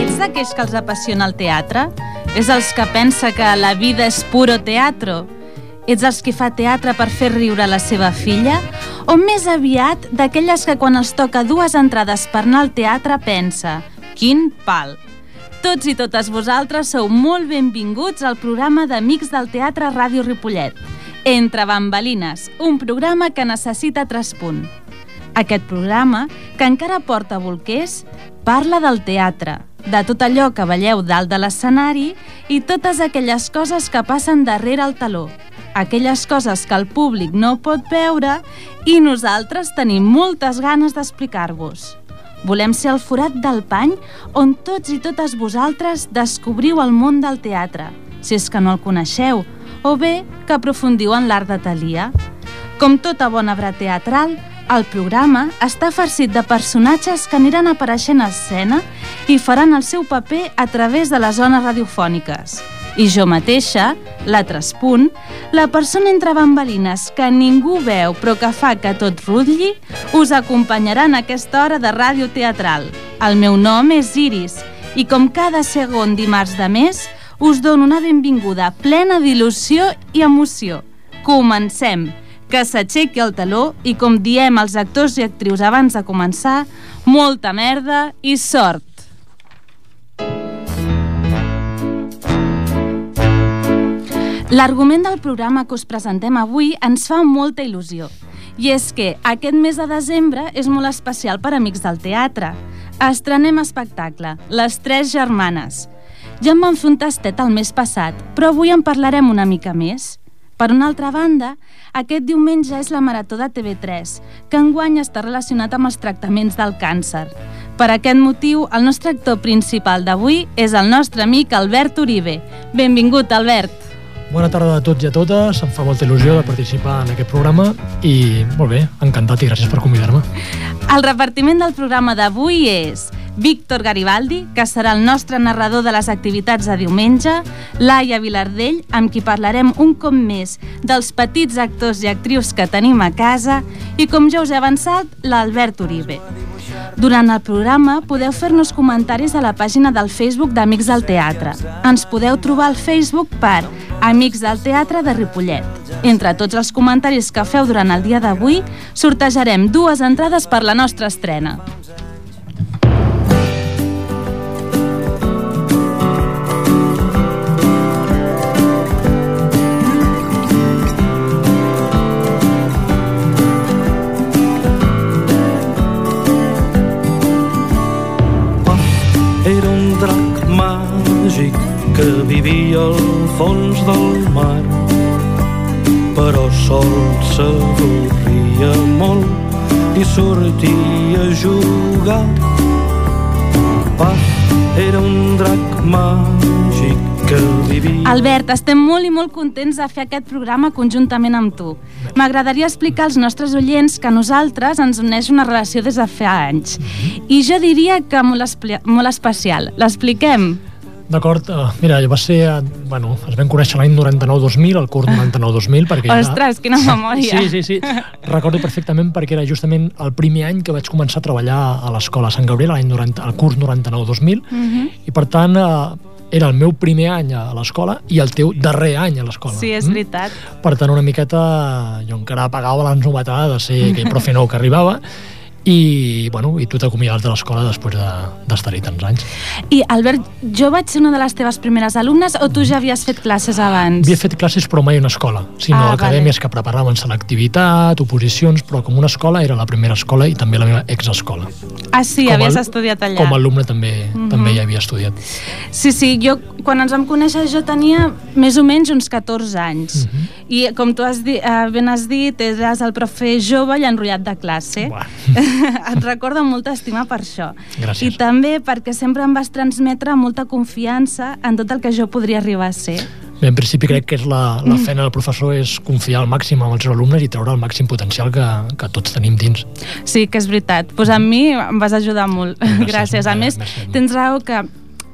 Ets d'aquells que els apassiona el teatre? És els que pensa que la vida és puro teatro? Ets els que fa teatre per fer riure la seva filla? O més aviat d'aquelles que quan els toca dues entrades per anar al teatre pensa «Quin pal!» Tots i totes vosaltres sou molt benvinguts al programa d'Amics del Teatre Ràdio Ripollet. Entre bambalines, un programa que necessita traspunt. Aquest programa, que encara porta bolquers, parla del teatre, de tot allò que veieu dalt de l'escenari i totes aquelles coses que passen darrere el taló. Aquelles coses que el públic no pot veure i nosaltres tenim moltes ganes d'explicar-vos. Volem ser el forat del pany on tots i totes vosaltres descobriu el món del teatre, si és que no el coneixeu, o bé que aprofundiu en l'art de Talia. Com tota bona obra teatral, el programa està farcit de personatges que aniran apareixent a escena i faran el seu paper a través de les zones radiofòniques. I jo mateixa, la Traspunt, la persona entre bambalines que ningú veu però que fa que tot rutlli, us acompanyarà en aquesta hora de ràdio teatral. El meu nom és Iris i com cada segon dimarts de mes, us dono una benvinguda plena d'il·lusió i emoció. Comencem! que s'aixequi el taló i, com diem els actors i actrius abans de començar, molta merda i sort. L'argument del programa que us presentem avui ens fa molta il·lusió. I és que aquest mes de desembre és molt especial per amics del teatre. Estrenem espectacle, Les Tres Germanes. Ja en vam fer un tastet el mes passat, però avui en parlarem una mica més. Per una altra banda, aquest diumenge és la Marató de TV3, que enguany està relacionat amb els tractaments del càncer. Per aquest motiu, el nostre actor principal d'avui és el nostre amic Albert Uribe. Benvingut, Albert. Bona tarda a tots i a totes, em fa molta il·lusió de participar en aquest programa i molt bé, encantat i gràcies per convidar-me. El repartiment del programa d'avui és Víctor Garibaldi, que serà el nostre narrador de les activitats de diumenge, Laia Vilardell, amb qui parlarem un cop més dels petits actors i actrius que tenim a casa, i com ja us he avançat, l'Albert Uribe. Durant el programa podeu fer-nos comentaris a la pàgina del Facebook d'Amics del Teatre. Ens podeu trobar al Facebook per Amics del Teatre de Ripollet. Entre tots els comentaris que feu durant el dia d'avui, sortejarem dues entrades per la nostra estrena. I sortia a jugar. Paf, era un drac màgic que vivia... Albert, estem molt i molt contents de fer aquest programa conjuntament amb tu. M'agradaria explicar als nostres oients que nosaltres ens uneix una relació des de fa anys. I jo diria que molt, molt especial. L'expliquem? D'acord, uh, mira, va ser, uh, bueno, es vam conèixer l'any 99-2000, el curs 99-2000, perquè ja... Ostres, quina memòria! Sí, sí, sí. Recordo perfectament perquè era justament el primer any que vaig començar a treballar a l'escola Sant Gabriel, l'any 90, el curs 99-2000, uh -huh. i per tant uh, era el meu primer any a l'escola i el teu darrer any a l'escola. Sí, és veritat. Mm? Per tant, una miqueta jo encara pagava l'ensnovetada de ser aquell profe nou que arribava i, bueno, i tu t'acomiades de l'escola després d'estar-hi de, tants anys. I, Albert, jo vaig ser una de les teves primeres alumnes o tu ja havies fet classes abans? Havia fet classes però mai una escola, sinó Ah, acadèmies vale. que preparaven selectivitat, oposicions, però com una escola era la primera escola i també la meva exescola. Ah, sí, Com havies al- estudiat allà. Com a alumne també, Mhm. també hi havia estudiat. Sí, sí, jo quan ens vam conèixer jo tenia més o menys uns 14 anys. Mhm. I com tu has dit, eh, ben has dit, eres el profe jove i enrotllat de classe. Buah. Et recordo amb molta estima per això. Gràcies. I també perquè sempre em vas transmetre molta confiança en tot el que jo podria arribar a ser. Bé, en principi crec que és la, la feina del professor és confiar al màxim amb els seus alumnes i treure el màxim potencial que, que tots tenim dins. Sí, que és veritat. Pues a mi em vas ajudar molt. Gràcies, Gràcies. A més, tens raó que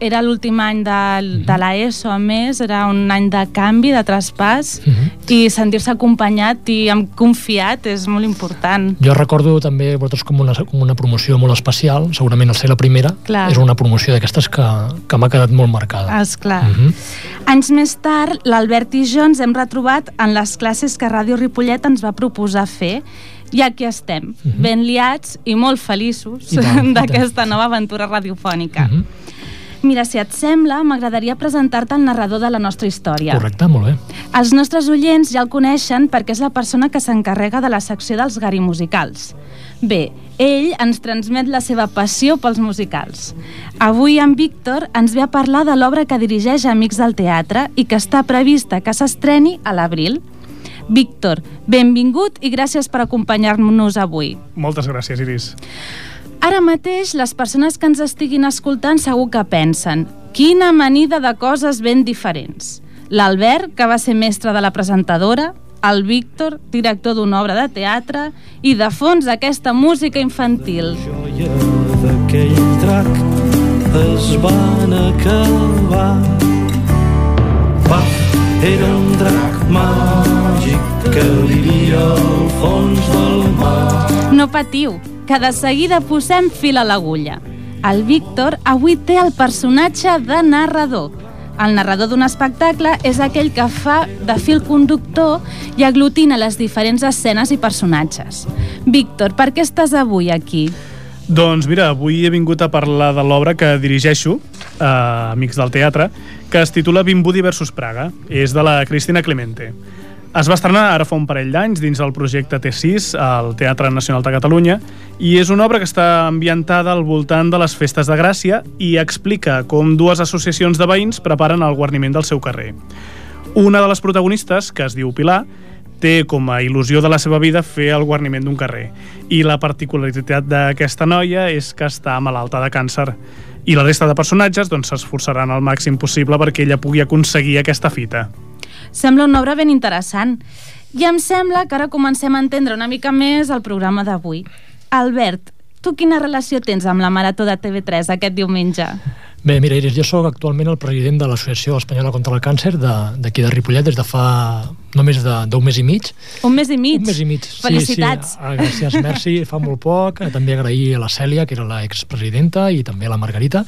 era l'últim any de, Mhm. de l'ESO, a més, era un any de canvi, de traspàs, Mhm. i sentir-se acompanyat i amb confiat és molt important. Jo recordo també vosaltres com una, com una promoció molt especial, segurament al ser la primera, Clar. és una promoció d'aquestes que, que m'ha quedat molt marcada. És clar. Mhm. Anys més tard, l'Albert i jo ens hem retrobat en les classes que Ràdio Ripollet ens va proposar fer i aquí estem, ben liats i molt feliços d'aquesta nova aventura radiofònica. Mhm. Mira, si et sembla, m'agradaria presentar-te el narrador de la nostra història. Correcte, molt bé. Els nostres oients ja el coneixen perquè és la persona que s'encarrega de la secció dels gari musicals. Bé, ell ens transmet la seva passió pels musicals. Avui en Víctor ens ve a parlar de l'obra que dirigeix Amics del Teatre i que està prevista que s'estreni a l'abril. Víctor, benvingut i gràcies per acompanyar-nos avui. Moltes gràcies, Iris. Ara mateix, les persones que ens estiguin escoltant segur que pensen quina amanida de coses ben diferents. L'Albert, que va ser mestre de la presentadora, el Víctor, director d'una obra de teatre, i de fons aquesta música infantil. joia d'aquell drac es van acabar. Paf, era un drac màgic que vivia al fons del mar. No patiu, que de seguida posem fil a l'agulla. El Víctor avui té el personatge de narrador. El narrador d'un espectacle és aquell que fa de fil conductor i aglutina les diferents escenes i personatges. Víctor, per què estàs avui aquí? Doncs mira, avui he vingut a parlar de l'obra que dirigeixo, eh, Amics del Teatre, que es titula Vimbudi versus Praga. És de la Cristina Clemente. Es va estrenar ara fa un parell d'anys dins el projecte T6 al Teatre Nacional de Catalunya i és una obra que està ambientada al voltant de les festes de Gràcia i explica com dues associacions de veïns preparen el guarniment del seu carrer. Una de les protagonistes, que es diu Pilar, té com a il·lusió de la seva vida fer el guarniment d'un carrer. I la particularitat d'aquesta noia és que està malalta de càncer. I la resta de personatges doncs, s'esforçaran al màxim possible perquè ella pugui aconseguir aquesta fita. Sembla una obra ben interessant. I em sembla que ara comencem a entendre una mica més el programa d'avui. Albert, tu quina relació tens amb la Marató de TV3 aquest diumenge? Bé, mira, Iris, jo sóc actualment el president de l'Associació Espanyola contra el Càncer d'aquí de, de Ripollet des de fa només de- d'un mes i mig. Un mes i mig. Un mes i mig. Felicitats. Sí, sí. Ah, Gràcies, merci. Fa molt poc. Eh, També agrair a la Cèlia, que era l'expresidenta, i també a la Margarita,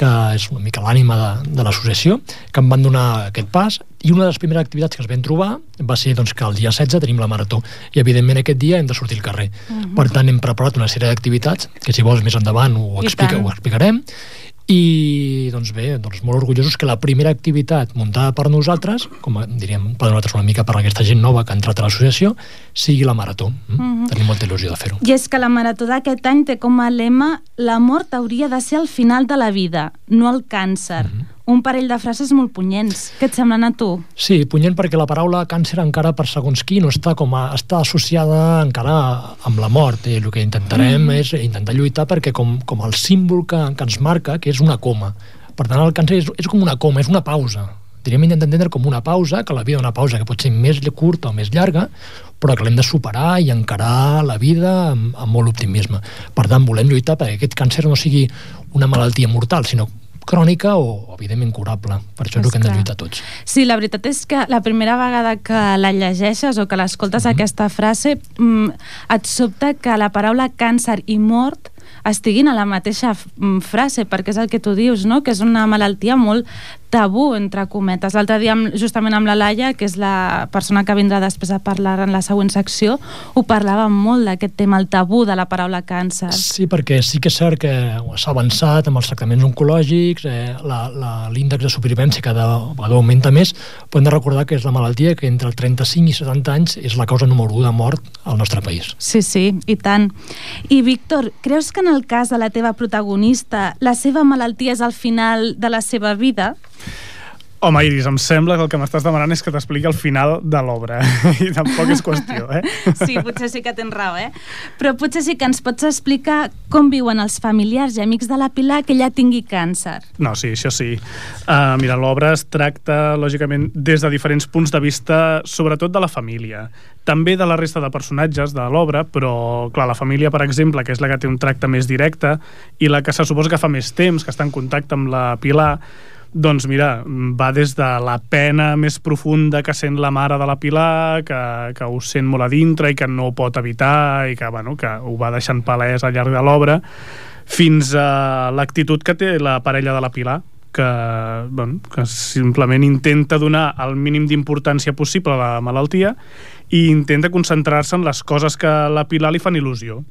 que és una mica l'ànima de, de l'associació, que em van donar aquest pas. I una de les primeres activitats que es vam trobar va ser doncs, que el dia 16 tenim la marató. I, evidentment, aquest dia hem de sortir al carrer. Uh -huh. Per tant, hem preparat una sèrie d'activitats, que si vols més endavant ho, explica, ho explicarem, i doncs bé, doncs molt orgullosos que la primera activitat muntada per nosaltres, com a, diríem per nosaltres una mica per aquesta gent nova que ha entrat a l'associació, sigui la marató. Mm? Mm -hmm. Tenim molta il·lusió de fer-ho. I és que la Marató d'aquest any té com a lema la mort hauria de ser el final de la vida, no el càncer. Mhm. Un parell de frases molt punyents. Què et semblen a tu? Sí, punyent perquè la paraula càncer encara per segons qui no està com a, està associada encara amb la mort. I el que intentarem mm. és intentar lluitar perquè com, com el símbol que, que ens marca, que és una coma. Per tant, el càncer és, és com una coma, és una pausa. Diríem intentar entendre com una pausa, que la vida és una pausa que pot ser més curta o més llarga, però que l'hem de superar i encarar la vida amb, amb molt optimisme. Per tant, volem lluitar perquè aquest càncer no sigui una malaltia mortal, sinó crònica o, evidentment, curable. Per això és, el que hem de lluitar tots. Sí, la veritat és que la primera vegada que la llegeixes o que l'escoltes Mhm. aquesta frase mm, et sobta que la paraula càncer i mort estiguin a la mateixa mm, frase, perquè és el que tu dius, no? que és una malaltia molt tabú, entre cometes. L'altre dia, amb- justament amb la Laia, que és la persona que vindrà després a parlar en la següent secció, ho parlàvem molt d'aquest tema, el tabú de la paraula càncer. Sí, perquè sí que és cert que s'ha avançat amb els tractaments oncològics, eh, l'índex de supervivència cada vegada augmenta més, però hem de recordar que és la malaltia que entre 35 i 70 anys és la causa número 1 de mort al nostre país. Sí, sí, i tant. I, Víctor, creus que en el cas de la teva protagonista la seva malaltia és al final de la seva vida? Home, Iris, em sembla que el que m'estàs demanant és que t'expliqui el final de l'obra. I tampoc és qüestió, eh? Sí, potser sí que tens raó, eh? Però potser sí que ens pots explicar com viuen els familiars i amics de la Pilar que ella tingui càncer. No, sí, això sí. Uh, mira, l'obra es tracta, lògicament, des de diferents punts de vista, sobretot de la família. També de la resta de personatges de l'obra, però, clar, la família, per exemple, que és la que té un tracte més directe i la que se suposa que fa més temps que està en contacte amb la Pilar, doncs mira, va des de la pena més profunda que sent la mare de la Pilar, que, que ho sent molt a dintre i que no ho pot evitar i que, bueno, que ho va deixant palès al llarg de l'obra, fins a l'actitud que té la parella de la Pilar, que, bueno, que simplement intenta donar el mínim d'importància possible a la malaltia i intenta concentrar-se en les coses que la Pilar li fan il·lusió.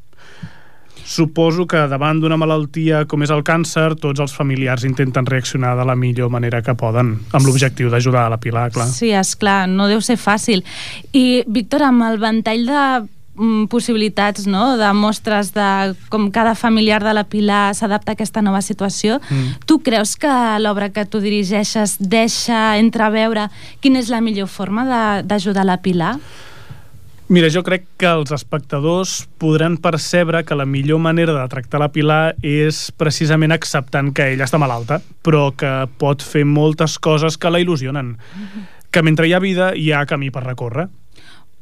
Suposo que davant d'una malaltia com és el càncer, tots els familiars intenten reaccionar de la millor manera que poden, amb l'objectiu d'ajudar a la Pilar, clar. Sí, és clar, no deu ser fàcil. I, Víctor, amb el ventall de mm, possibilitats, no?, de mostres de com cada familiar de la Pilar s'adapta a aquesta nova situació. Mm. Tu creus que l'obra que tu dirigeixes deixa entreveure quina és la millor forma d'ajudar la Pilar? Mira, jo crec que els espectadors podran percebre que la millor manera de tractar la Pilar és precisament acceptant que ella està malalta, però que pot fer moltes coses que la il·lusionen. Que mentre hi ha vida hi ha camí per recórrer.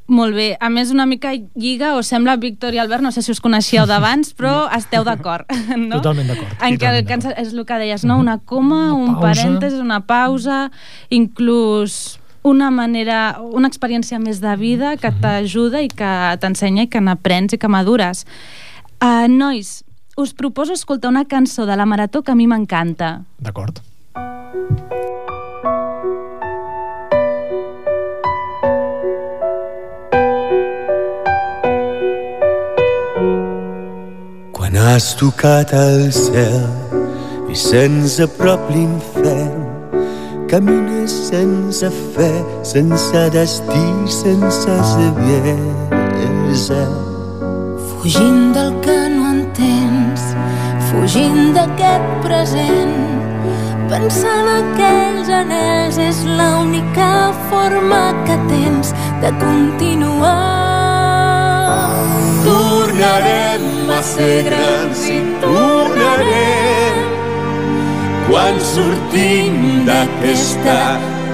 Molt bé. A més, una mica lliga, o sembla, Víctor i Albert, no sé si us coneixeu d'abans, però no. esteu d'acord, no? Totalment d'acord. En què el càncer és el que deies, no? Una coma, una un parèntesi, una pausa, inclús una manera, una experiència més de vida que t'ajuda i que t'ensenya i que n'aprens i que madures. Uh, nois, us proposo escoltar una cançó de la Marató que a mi m'encanta. D'acord. Quan has tocat el cel i sents a prop l'infern Camines sense fe, sense destí, sense saviesa. Fugint del que no entens, fugint d'aquest present, pensant aquells anells és l'única forma que tens de continuar. Tornarem a ser grans i tornarem quan sortim d'aquesta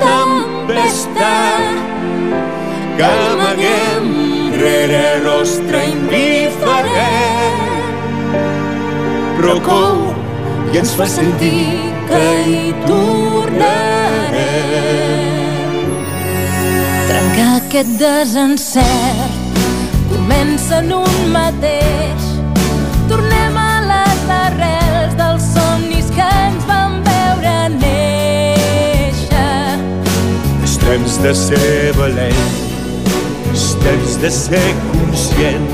tempesta que amaguem rere rostre indiferent. Però cou i ens fa sentir que hi tornarem. Trencar aquest desencert comença en un mateix temps de ser valent, és temps de ser conscient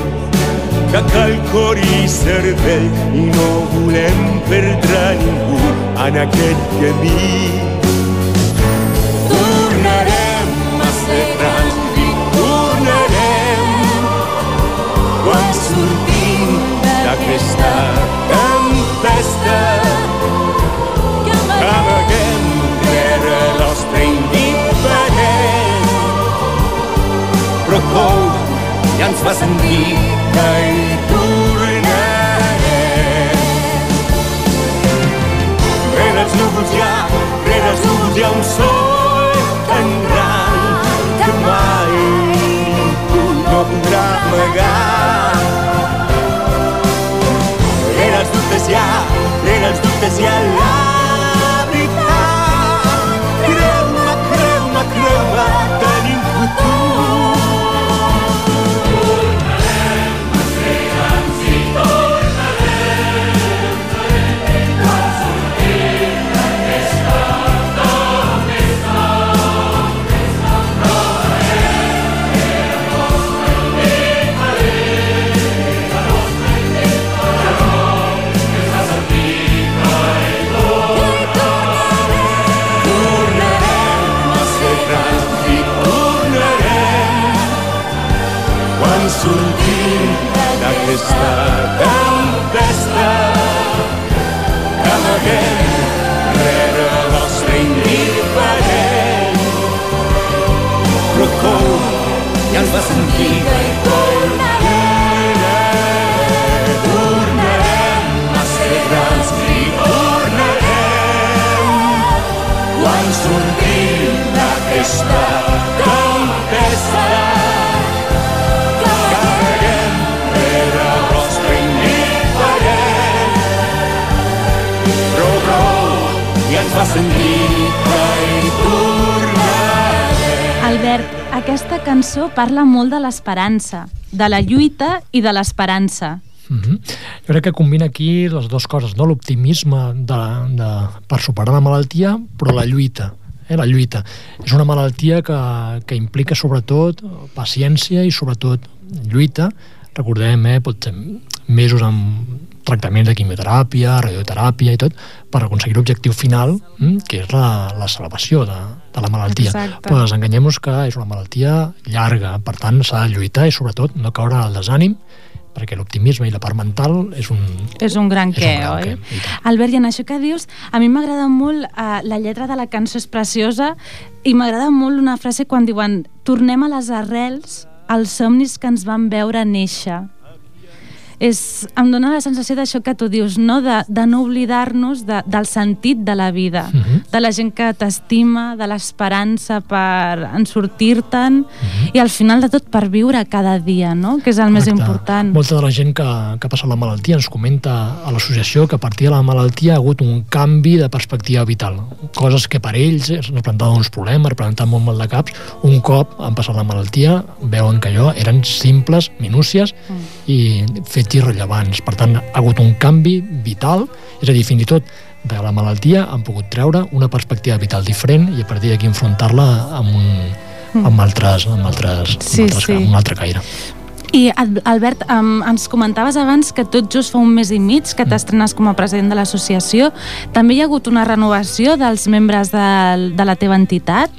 que cal cor i cervell i no volem perdre ningú en aquest camí. Tornarem a ser grans i tornarem quan sortim d'aquesta tempesta ja ens fa sentir que hi tornarem rere els núvols hi ha rere els núvols hi ha un sol tan gran que mai ningú no podrà amagar rere els dubtes hi ha rere els dubtes hi ha la veritat creu-me, creu-me, creu-me tenim futur parla molt de l'esperança, de la lluita i de l'esperança. Mm -hmm. Jo crec que combina aquí les dues coses, no? l'optimisme de, de, per superar la malaltia, però la lluita, eh? la lluita. És una malaltia que, que implica sobretot paciència i sobretot lluita. Recordem, eh, pot ser mesos amb tractaments de quimioteràpia, radioteràpia i tot, per aconseguir l'objectiu final, mm, que és la, la salvació de, de la malaltia. Exacte. Però desenganyem-nos que és una malaltia llarga, per tant s'ha de lluitar i sobretot no caure el desànim, perquè l'optimisme i la part mental és un... És un gran És un què, gran oi? què. Albert, i en això que dius, a mi m'agrada molt, eh, la lletra de la cançó és preciosa, i m'agrada molt una frase quan diuen tornem a les arrels, als somnis que ens van veure néixer. És, em dóna la sensació d'això que tu dius, no? de, de no oblidar-nos de, del sentit de la vida, Mhm. de la gent que t'estima, de l'esperança per en sortir-te'n, Mhm. i al final de tot per viure cada dia, no? que és el més Correcte. important. Molta de la gent que, que ha passat la malaltia ens comenta a l'associació que a partir de la malaltia ha hagut un canvi de perspectiva vital. Coses que per ells es representaven uns problemes, representaven molt mal de caps. Un cop han passat la malaltia, veuen que allò eren simples minúcies Mm. i fets irrellevants. Per tant, ha hagut un canvi vital, és a dir, fins i tot de la malaltia han pogut treure una perspectiva vital diferent i a partir d'aquí enfrontar-la amb un amb altres, amb altres, Mm. Sí, amb altres sí. amb un altre caire. I Al- Albert, um, ens comentaves abans que tot just fa un mes i mig que t'estrenes com a president de l'associació. També hi ha hagut una renovació dels membres de, de la teva entitat?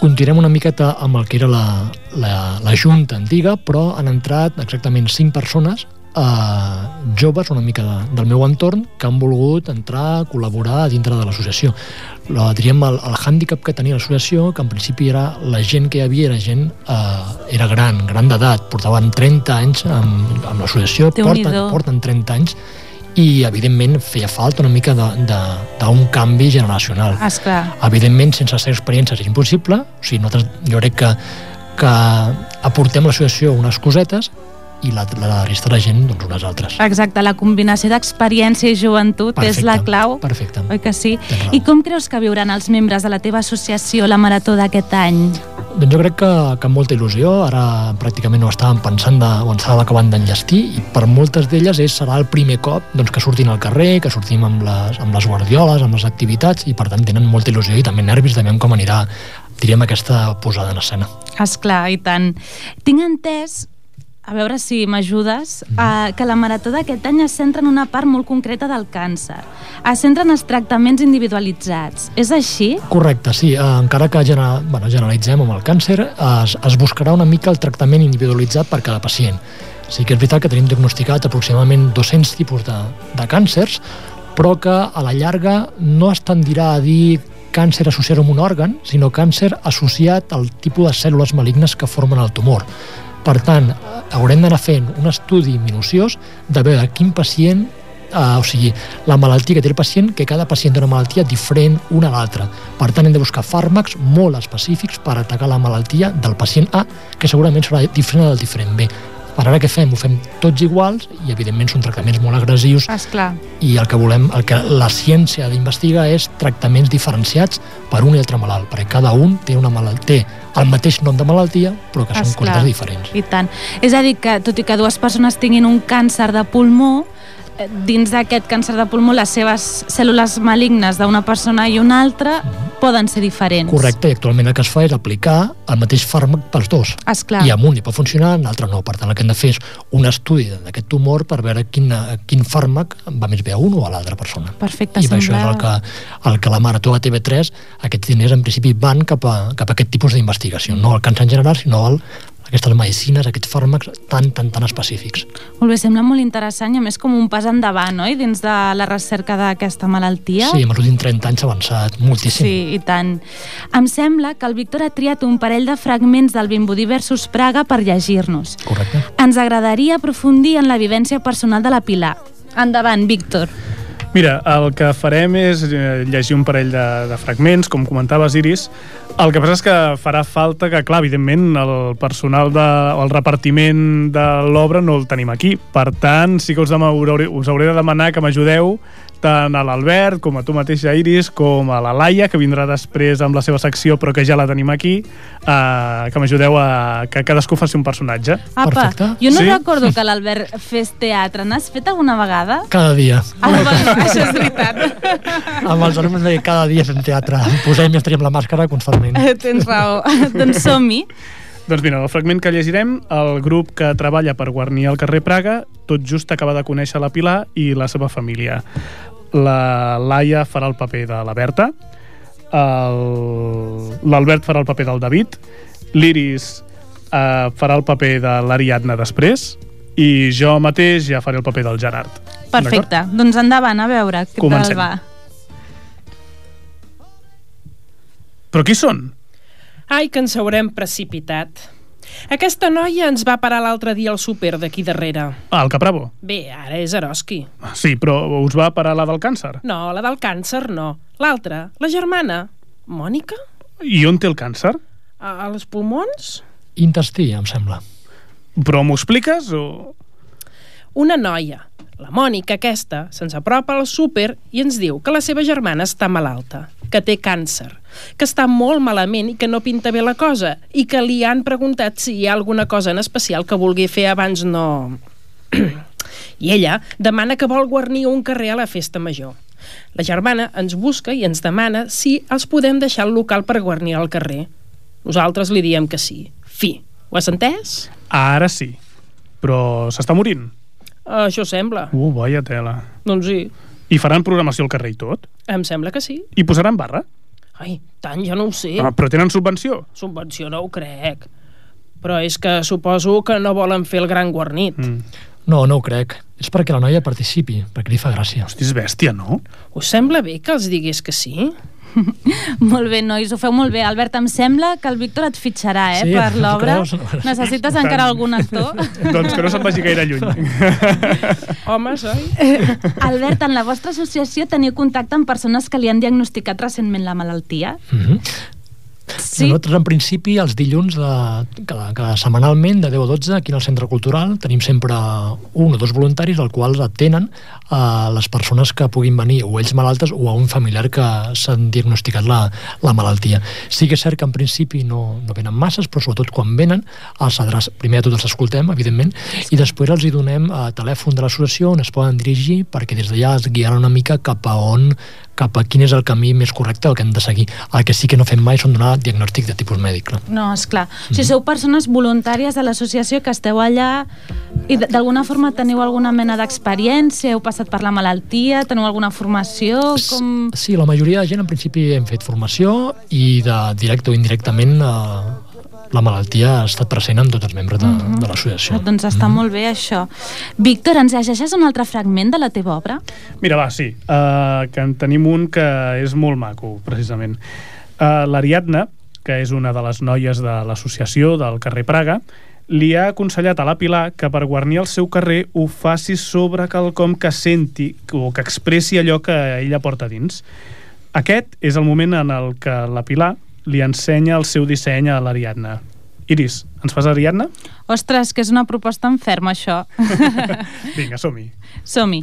continuem una miqueta amb el que era la, la, la junta antiga, però han entrat exactament cinc persones eh, joves una mica de, del meu entorn que han volgut entrar a col·laborar dintre de l'associació. La, diríem el, el hàndicap que tenia l'associació, que en principi era la gent que hi havia era gent eh, era gran, gran d'edat, portaven 30 anys amb, amb l'associació, porten, porten 30 anys i evidentment feia falta una mica d'un canvi generacional Esclar. evidentment sense ser experiències és impossible o sigui, nosaltres, jo crec que, que aportem a l'associació unes cosetes i la, la resta de la gent doncs unes altres Exacte, la combinació d'experiència i joventut és la clau. perfecte Oi que sí? I com creus que viuran els membres de la teva associació la marató d'aquest any? doncs jo crec que, que amb molta il·lusió ara pràcticament ho estàvem pensant de, o estàvem acabant d'enllestir i per moltes d'elles és, serà el primer cop doncs, que surtin al carrer, que sortim amb les, amb les guardioles, amb les activitats i per tant tenen molta il·lusió i també nervis de veure com anirà diríem aquesta posada en escena Esclar, i tant. Tinc entès a veure si m'ajudes, eh, que la marató d'aquest any es centra en una part molt concreta del càncer. Es centra en els tractaments individualitzats. És així? Correcte, sí. Eh, encara que genera, bueno, generalitzem amb el càncer, es, es buscarà una mica el tractament individualitzat per cada pacient. Sí que és veritat que tenim diagnosticats aproximadament 200 tipus de, de càncers, però que a la llarga no es tendirà a dir càncer associat amb un òrgan, sinó càncer associat al tipus de cèl·lules malignes que formen el tumor. Per tant, haurem d'anar fent un estudi minuciós de veure quin pacient uh, o sigui, la malaltia que té el pacient, que cada pacient té una malaltia diferent una a l'altra. Per tant, hem de buscar fàrmacs molt específics per atacar la malaltia del pacient A, que segurament serà diferent del diferent B. Per ara què fem? Ho fem tots iguals i, evidentment, són tractaments molt agressius Esclar. i el que volem, el que la ciència d'investigar és tractaments diferenciats per un i altre malalt, perquè cada un té una malaltia, el mateix nom de malaltia, però que són Esclar. coses diferents. I tant. És a dir, que tot i que dues persones tinguin un càncer de pulmó, dins d'aquest càncer de pulmó les seves cèl·lules malignes d'una persona i una altra poden ser diferents. Correcte, i actualment el que es fa és aplicar el mateix fàrmac pels dos. Esclar. I amb un li pot funcionar, en l'altre no. Per tant, el que hem de fer és un estudi d'aquest tumor per veure quin, quin fàrmac va més bé a un o a l'altra persona. Perfecte, I per això és sembla- el que, el que la Marató a TV3, aquests diners en principi van cap a, cap a aquest tipus d'investigació, no al càncer en general, sinó al, aquestes medicines, aquests fàrmacs tan, tan, tan específics. Molt bé, sembla molt interessant i a més com un pas endavant, oi? Dins de la recerca d'aquesta malaltia. Sí, en els últims 30 anys s'ha avançat moltíssim. Sí, i tant. Em sembla que el Víctor ha triat un parell de fragments del Vimbodí versus Praga per llegir-nos. Correcte. Ens agradaria aprofundir en la vivència personal de la Pilar. Endavant, Víctor. Mira, el que farem és eh, llegir un parell de, de fragments, com comentaves, Iris. El que passa és que farà falta que, clar, evidentment, el personal de, o el repartiment de l'obra no el tenim aquí. Per tant, sí que us, dem- hauré, us hauré de demanar que m'ajudeu tant a l'Albert, com a tu mateixa, Iris, com a la Laia, que vindrà després amb la seva secció, però que ja la tenim aquí, eh, que m'ajudeu a que cadascú faci un personatge. Apa, Perfecte. jo no Sí? recordo que l'Albert fes teatre. N'has fet alguna vegada? Cada dia. Ah, bueno, això és veritat. Amb els alumnes deia cada dia fem teatre. Posem i ens traiem la màscara constantment. Tens raó. doncs som-hi. Doncs mira, el fragment que llegirem, el grup que treballa per guarnir el carrer Praga, tot just acaba de conèixer la Pilar i la seva família. La Laia farà el paper de la Berta, el- l'Albert farà el paper del David, l'Iris eh, farà el paper de l'Ariadna després, i jo mateix ja faré el paper del Gerard. Perfecte. Doncs endavant, a veure què Comencem. tal va. Però qui són? Ai, que ens haurem precipitat. Aquesta noia ens va parar l'altre dia al súper d'aquí darrere. Ah, el Capravo. Bé, ara és Eroski. Ah, Sí, però us va parar la del càncer. No, la del càncer no. L'altra, la germana. Mònica? I on té el càncer? A, a les pulmons? Intestí, em sembla. Però m'ho expliques o...? Una noia, la Mònica aquesta, se'ns apropa al súper i ens diu que la seva germana està malalta, que té càncer, que està molt malament i que no pinta bé la cosa i que li han preguntat si hi ha alguna cosa en especial que vulgui fer abans no... I ella demana que vol guarnir un carrer a la festa major. La germana ens busca i ens demana si els podem deixar el local per guarnir el carrer. Nosaltres li diem que sí. Fi. Ho has entès? Ara sí. Però s'està morint. Això sembla. Uh, vaya tela. Doncs sí, I faran programació al carrer i tot? em sembla que sí. I posaran barra? Ai, tant ja no ho sé. Ah, però tenen subvenció? Subvenció no ho crec. Però és que suposo que no volen fer el gran guarnit. Mm. No, no ho crec. És perquè la noia participi, perquè li fa gràcia. Hosti, és bèstia, no? Us sembla bé que els digués que sí? Molt bé, nois, ho feu molt bé. Albert, em sembla que el Víctor et fitxarà, eh, Sí, per l'obra. creus? Necessites encara algun actor? doncs que no se'n vagi gaire lluny. Homes, oi? Albert, en la vostra associació teniu contacte amb persones que li han diagnosticat recentment la malaltia? Mm -hmm. Sí? Nosaltres, en principi, els dilluns, de, cada, cada setmanalment, de 10 a 12, aquí al Centre Cultural, tenim sempre un o dos voluntaris al quals atenen a les persones que puguin venir, o ells malaltes, o a un familiar que s'han diagnosticat la, la malaltia. Sí que és cert que en principi no, no venen masses, però sobretot quan venen, els adreç, primer de tot els escoltem, evidentment, i després els hi donem a telèfon de l'associació on es poden dirigir perquè des d'allà es guiaran una mica cap a on cap a quin és el camí més correcte el que hem de seguir. El que sí que no fem mai són donar diagnòstic de tipus mèdic. Clar. No, és clar. O sigui, sou persones voluntàries de l'associació que esteu allà i d'alguna forma teniu alguna mena d'experiència, heu passat per la malaltia, teniu alguna formació, com... Sí, la majoria de gent en principi hem fet formació i de directe o indirectament eh, la malaltia ha estat present amb tots els membres de, de l'associació. Ah, doncs està molt bé, això. Víctor, ens llegeixes un altre fragment de la teva obra? Mira, va, sí, uh, que en tenim un que és molt maco, precisament. Uh, L'Ariadna, que és una de les noies de l'associació del carrer Praga, li ha aconsellat a la Pilar que per guarnir el seu carrer ho faci sobre quelcom que senti o que expressi allò que ella porta dins. Aquest és el moment en el que la Pilar li ensenya el seu disseny a l'Ariadna. Iris, ens fas Ariadna? Ostres, que és una proposta enferma, això. Vinga, som-hi. Som-hi.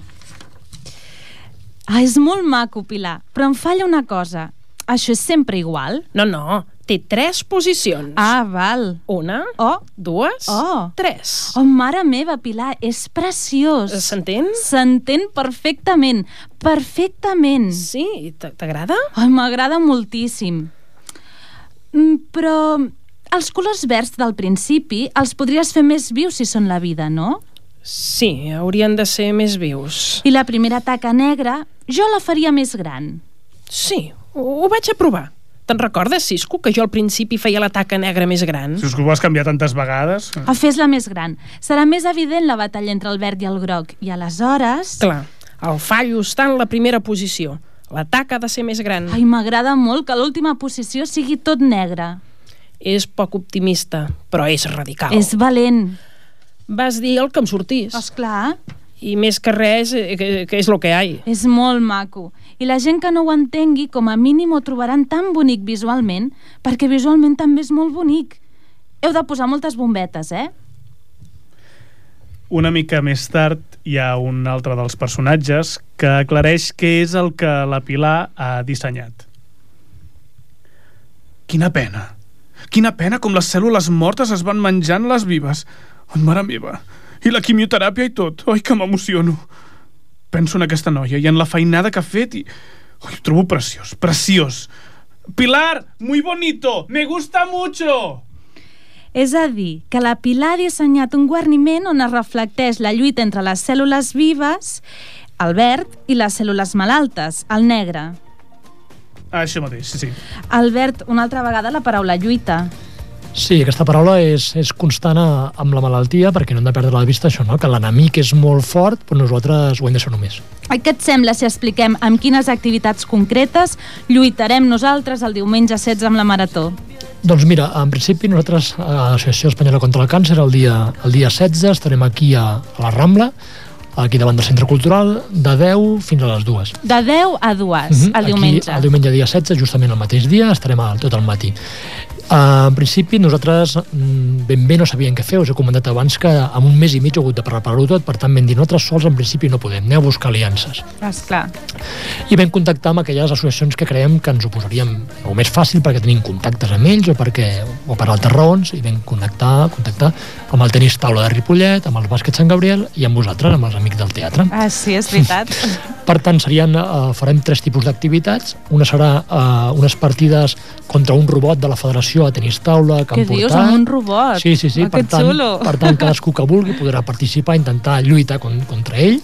Ah, és molt maco, Pilar, però em falla una cosa. Això és sempre igual? No, no, té tres posicions. Ah, val. Una, Oh, dues, Oh. tres. oh, mare meva, Pilar, és preciós. S'entén? S'entén perfectament, perfectament. Sí, t'agrada? Ai, m'agrada moltíssim. Mm, Però els colors verds del principi els podries fer més vius si són la vida, no? Sí, haurien de ser més vius. I la primera taca negra, jo la faria més gran. Sí, ho, ho vaig a provar. Te'n recordes, Cisco, que jo al principi feia la taca negra més gran? Si us ho vas canviar tantes vegades... A fes-la més gran. Serà més evident la batalla entre el verd i el groc. I aleshores... Clar, el fallo està en la primera posició. La taca ha de ser més gran. Ai, m'agrada molt que l'última posició sigui tot negre. És poc optimista, però és radical. És valent. Vas dir el que em sortís. Esclar, I més que res, eh, que, que és el que hi ha. és molt maco. I la gent que no ho entengui, com a mínim ho trobaran tan bonic visualment, perquè visualment també és molt bonic. Heu de posar moltes bombetes, eh? una mica més tard hi ha un altre dels personatges que aclareix què és el que la Pilar ha dissenyat. Quina pena. Quina pena com les cèl·lules mortes es van menjant les vives. Ai, mare meva. I la quimioteràpia i tot. Ai, que m'emociono. Penso en aquesta noia i en la feinada que ha fet i... Ai, ho trobo preciós, preciós. Pilar, muy bonito, me gusta mucho. És a dir, que la Pilar ha dissenyat un guarniment on es reflecteix la lluita entre les cèl·lules vives, el verd, i les cèl·lules malaltes, el negre. Això mateix, sí, sí. El verd, una altra vegada, la paraula lluita. Sí, aquesta paraula és, és constant a, amb la malaltia perquè no hem de perdre la vista això, no? que l'enemic és molt fort, però nosaltres ho hem de ser només. Què et sembla si expliquem amb quines activitats concretes lluitarem nosaltres el diumenge 16 amb la Marató? Doncs mira, en principi nosaltres a l'Associació Espanyola contra el Càncer el dia, el dia 16 estarem aquí a, a la Rambla, aquí davant del Centre Cultural, de 10 fins a les 2. De 10 a 2, Mhm, el diumenge. Aquí, el diumenge dia 16, justament el mateix dia, estarem al, tot el matí. Uh, en principi, nosaltres mm, ben bé no sabíem què fer. Us he comentat abans que en un mes i mig he hagut de preparar-ho tot, per tant vam dir nosaltres sols en principi no podem, aneu a buscar aliances. Esclar. I vam contactar amb aquelles associacions que creiem que ens ho posaríem o més fàcil perquè tenim contactes amb ells o, perquè, o per altres raons i vam connectar, contactar amb el tenis taula de Ripollet, amb el bàsquet Sant Gabriel i amb vosaltres, amb els amics del teatre. Ah, sí, és veritat. Per tant, serien, uh, farem tres tipus d'activitats. Una serà uh, unes partides contra un robot de la Federació a tenis taula que Què han dius, portat. amb un robot? Sí, sí, sí. Ah, per, tant, xulo. per tant, cadascú que vulgui podrà participar, intentar lluitar con, contra ell.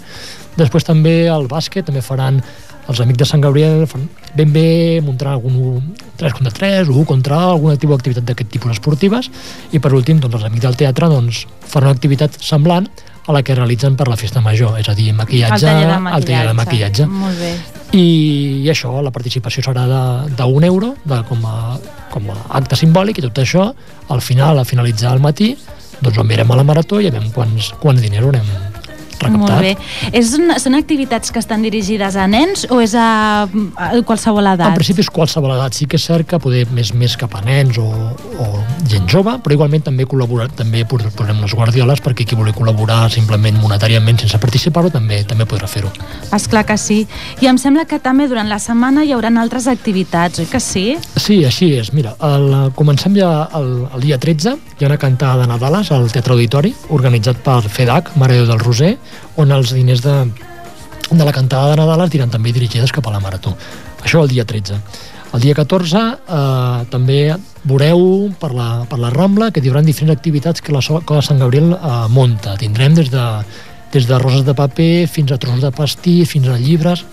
Després també al bàsquet també faran els amics de Sant Gabriel ben bé muntaran algun 3 contra 3 o 1 contra alguna tipus d'activitat d'aquest tipus esportives i per últim doncs, els amics del teatre doncs, faran una activitat semblant a la que realitzen per la festa major, és a dir, maquillatge, el taller de el maquillatge. taller de maquillatge. Molt bé. I, i això, la participació serà de, de un euro de, com, a, com a acte simbòlic i tot això, al final, a finalitzar el matí, doncs ho enviarem a la marató i a veure quants, quants diners haurem recaptat. Molt bé. És una, són activitats que estan dirigides a nens o és a, a qualsevol edat? En principi és qualsevol edat, sí que és cert que poder més més cap a nens o, o gent jove, però igualment també col·laborar, també pos- posem les guardioles perquè qui vulgui col·laborar simplement monetàriament sense participar-ho també també podrà fer-ho. Esclar que sí. I em sembla que també durant la setmana hi haurà altres activitats, oi que sí? Sí, així és. Mira, el, comencem ja el, el dia 13, hi ha una cantada de Nadales al Teatre Auditori, organitzat per FEDAC, Mare Déu del Roser, on els diners de, de la cantada de Nadales diran també dirigides cap a la Marató. Això el dia 13. El dia 14 eh, també veureu per la, per la Rambla que hi haurà diferents activitats que la Escola Sant Gabriel eh, monta. Tindrem des de, des de roses de paper fins a trossos de pastís, fins a llibres,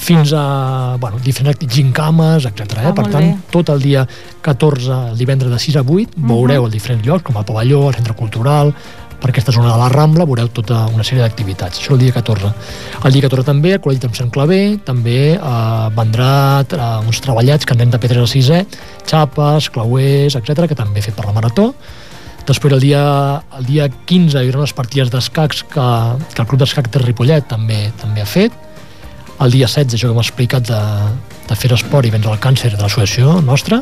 fins a bueno, diferents gincames, etc. Eh? Ah, per tant, bé. tot el dia 14, el divendres de 6 a 8, veureu els diferents llocs, com el pavelló, el centre cultural, per aquesta zona de la Rambla veureu tota una sèrie d'activitats. Això el dia 14. El dia 14 també, al Col·legi Sant Claver, també eh, vendrà eh, uns treballats que anem de P3 a 6è, xapes, clauers, etc que també he fet per la Marató. Després el dia, el dia 15 hi haurà unes partides d'escacs que, que el Club d'Escac de Ripollet també també ha fet. El dia 16, això que hem explicat de, de fer esport i vendre el càncer de l'associació nostra.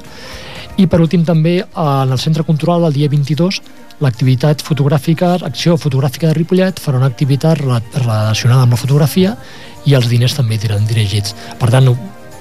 I per últim també en el Centre Cultural el dia 22 l'activitat fotogràfica, acció fotogràfica de Ripollet farà una activitat rela- relacionada amb la fotografia i els diners també iran dirigits. Per tant,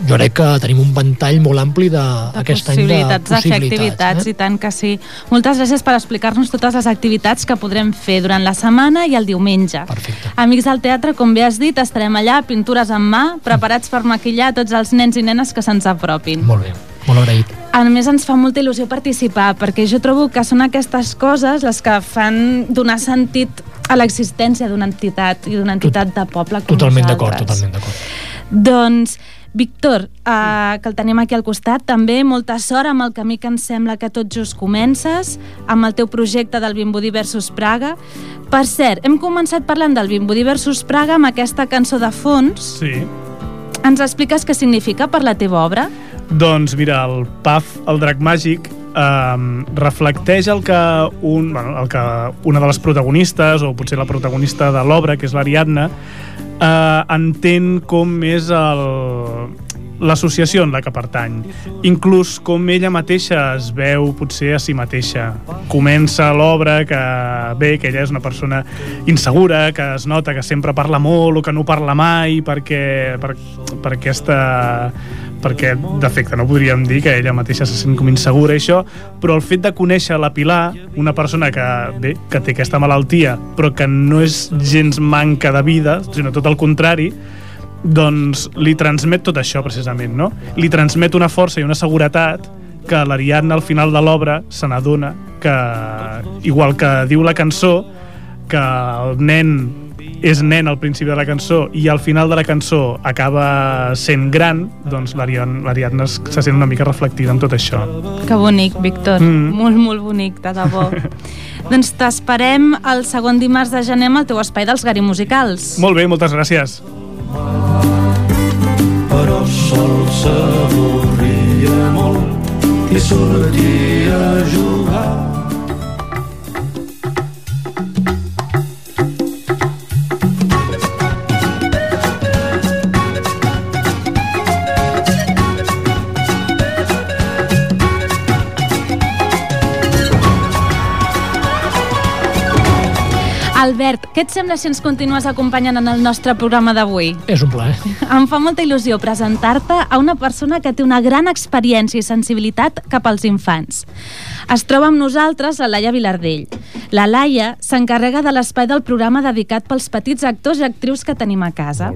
jo crec que tenim un ventall molt ampli de, de aquest any de possibilitats de fer possibilitats. activitats, eh? i tant que sí. Moltes gràcies per explicar-nos totes les activitats que podrem fer durant la setmana i el diumenge. Perfecte. Amics del teatre, com bé has dit, estarem allà, pintures en mà, preparats per maquillar tots els nens i nenes que se'ns apropin. Molt bé, molt agraït. A més, ens fa molta il·lusió participar, perquè jo trobo que són aquestes coses les que fan donar sentit a l'existència d'una entitat i d'una entitat de poble com Totalment d'acord, totalment d'acord. Doncs, Víctor, eh, que el tenim aquí al costat, també molta sort amb el camí que ens sembla que tot just comences, amb el teu projecte del Vimbodí versus Praga. Per cert, hem començat parlant del Vimbodí versus Praga amb aquesta cançó de fons. Sí. Ens expliques què significa per la teva obra? Doncs mira, el Paf, el drac màgic, eh, reflecteix el que, un, bueno, el que una de les protagonistes, o potser la protagonista de l'obra, que és l'Ariadna, eh, entén com és el, l'associació en la que pertany, inclús com ella mateixa es veu potser a si mateixa. Comença l'obra que, bé, que ella és una persona insegura, que es nota que sempre parla molt o que no parla mai perquè, per, per aquesta per aquest defecte, no podríem dir que ella mateixa se sent com insegura això, però el fet de conèixer la Pilar, una persona que, bé, que té aquesta malaltia, però que no és gens manca de vida, sinó tot el contrari, doncs li transmet tot això precisament, no? Li transmet una força i una seguretat que l'Ariadna al final de l'obra se n'adona que, igual que diu la cançó, que el nen és nen al principi de la cançó i al final de la cançó acaba sent gran, doncs l'Ariadna se sent una mica reflectida en tot això. Que bonic, Víctor. Mm. Molt, molt bonic, de debò. doncs t'esperem el segon dimarts de gener amb el teu espai dels Gari Musicals. Molt bé, moltes gràcies. però sol s'avorria molt i sortia a jugar. Albert, què et sembla si ens continues acompanyant en el nostre programa d'avui? És un plaer. Em fa molta il·lusió presentar-te a una persona que té una gran experiència i sensibilitat cap als infants. Es troba amb nosaltres la Laia Vilardell. La Laia s'encarrega de l'espai del programa dedicat pels petits actors i actrius que tenim a casa.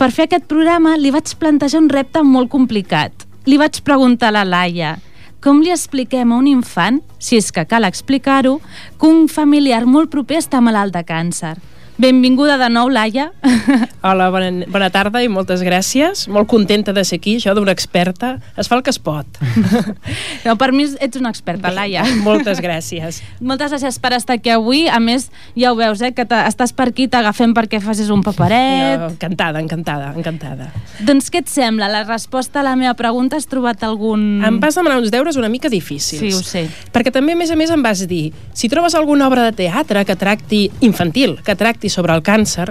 Per fer aquest programa li vaig plantejar un repte molt complicat. Li vaig preguntar a la Laia com li expliquem a un infant, si és que cal explicar-ho, que un familiar molt proper està malalt de càncer. Benvinguda de nou, Laia. Hola, bona, bona tarda i moltes gràcies. Molt contenta de ser aquí, això d'una experta. Es fa el que es pot. No, per mi ets una experta, Laia. Moltes gràcies. Moltes gràcies per estar aquí avui. A més, ja ho veus, eh, que estàs per aquí, t'agafem perquè facis un paperet. Jo, encantada, encantada, encantada. Doncs què et sembla? La resposta a la meva pregunta has trobat algun... Em vas demanar uns deures una mica difícils. Sí, ho sé. Perquè també, a més a més, em vas dir si trobes alguna obra de teatre que tracti infantil, que tracti sobre el càncer,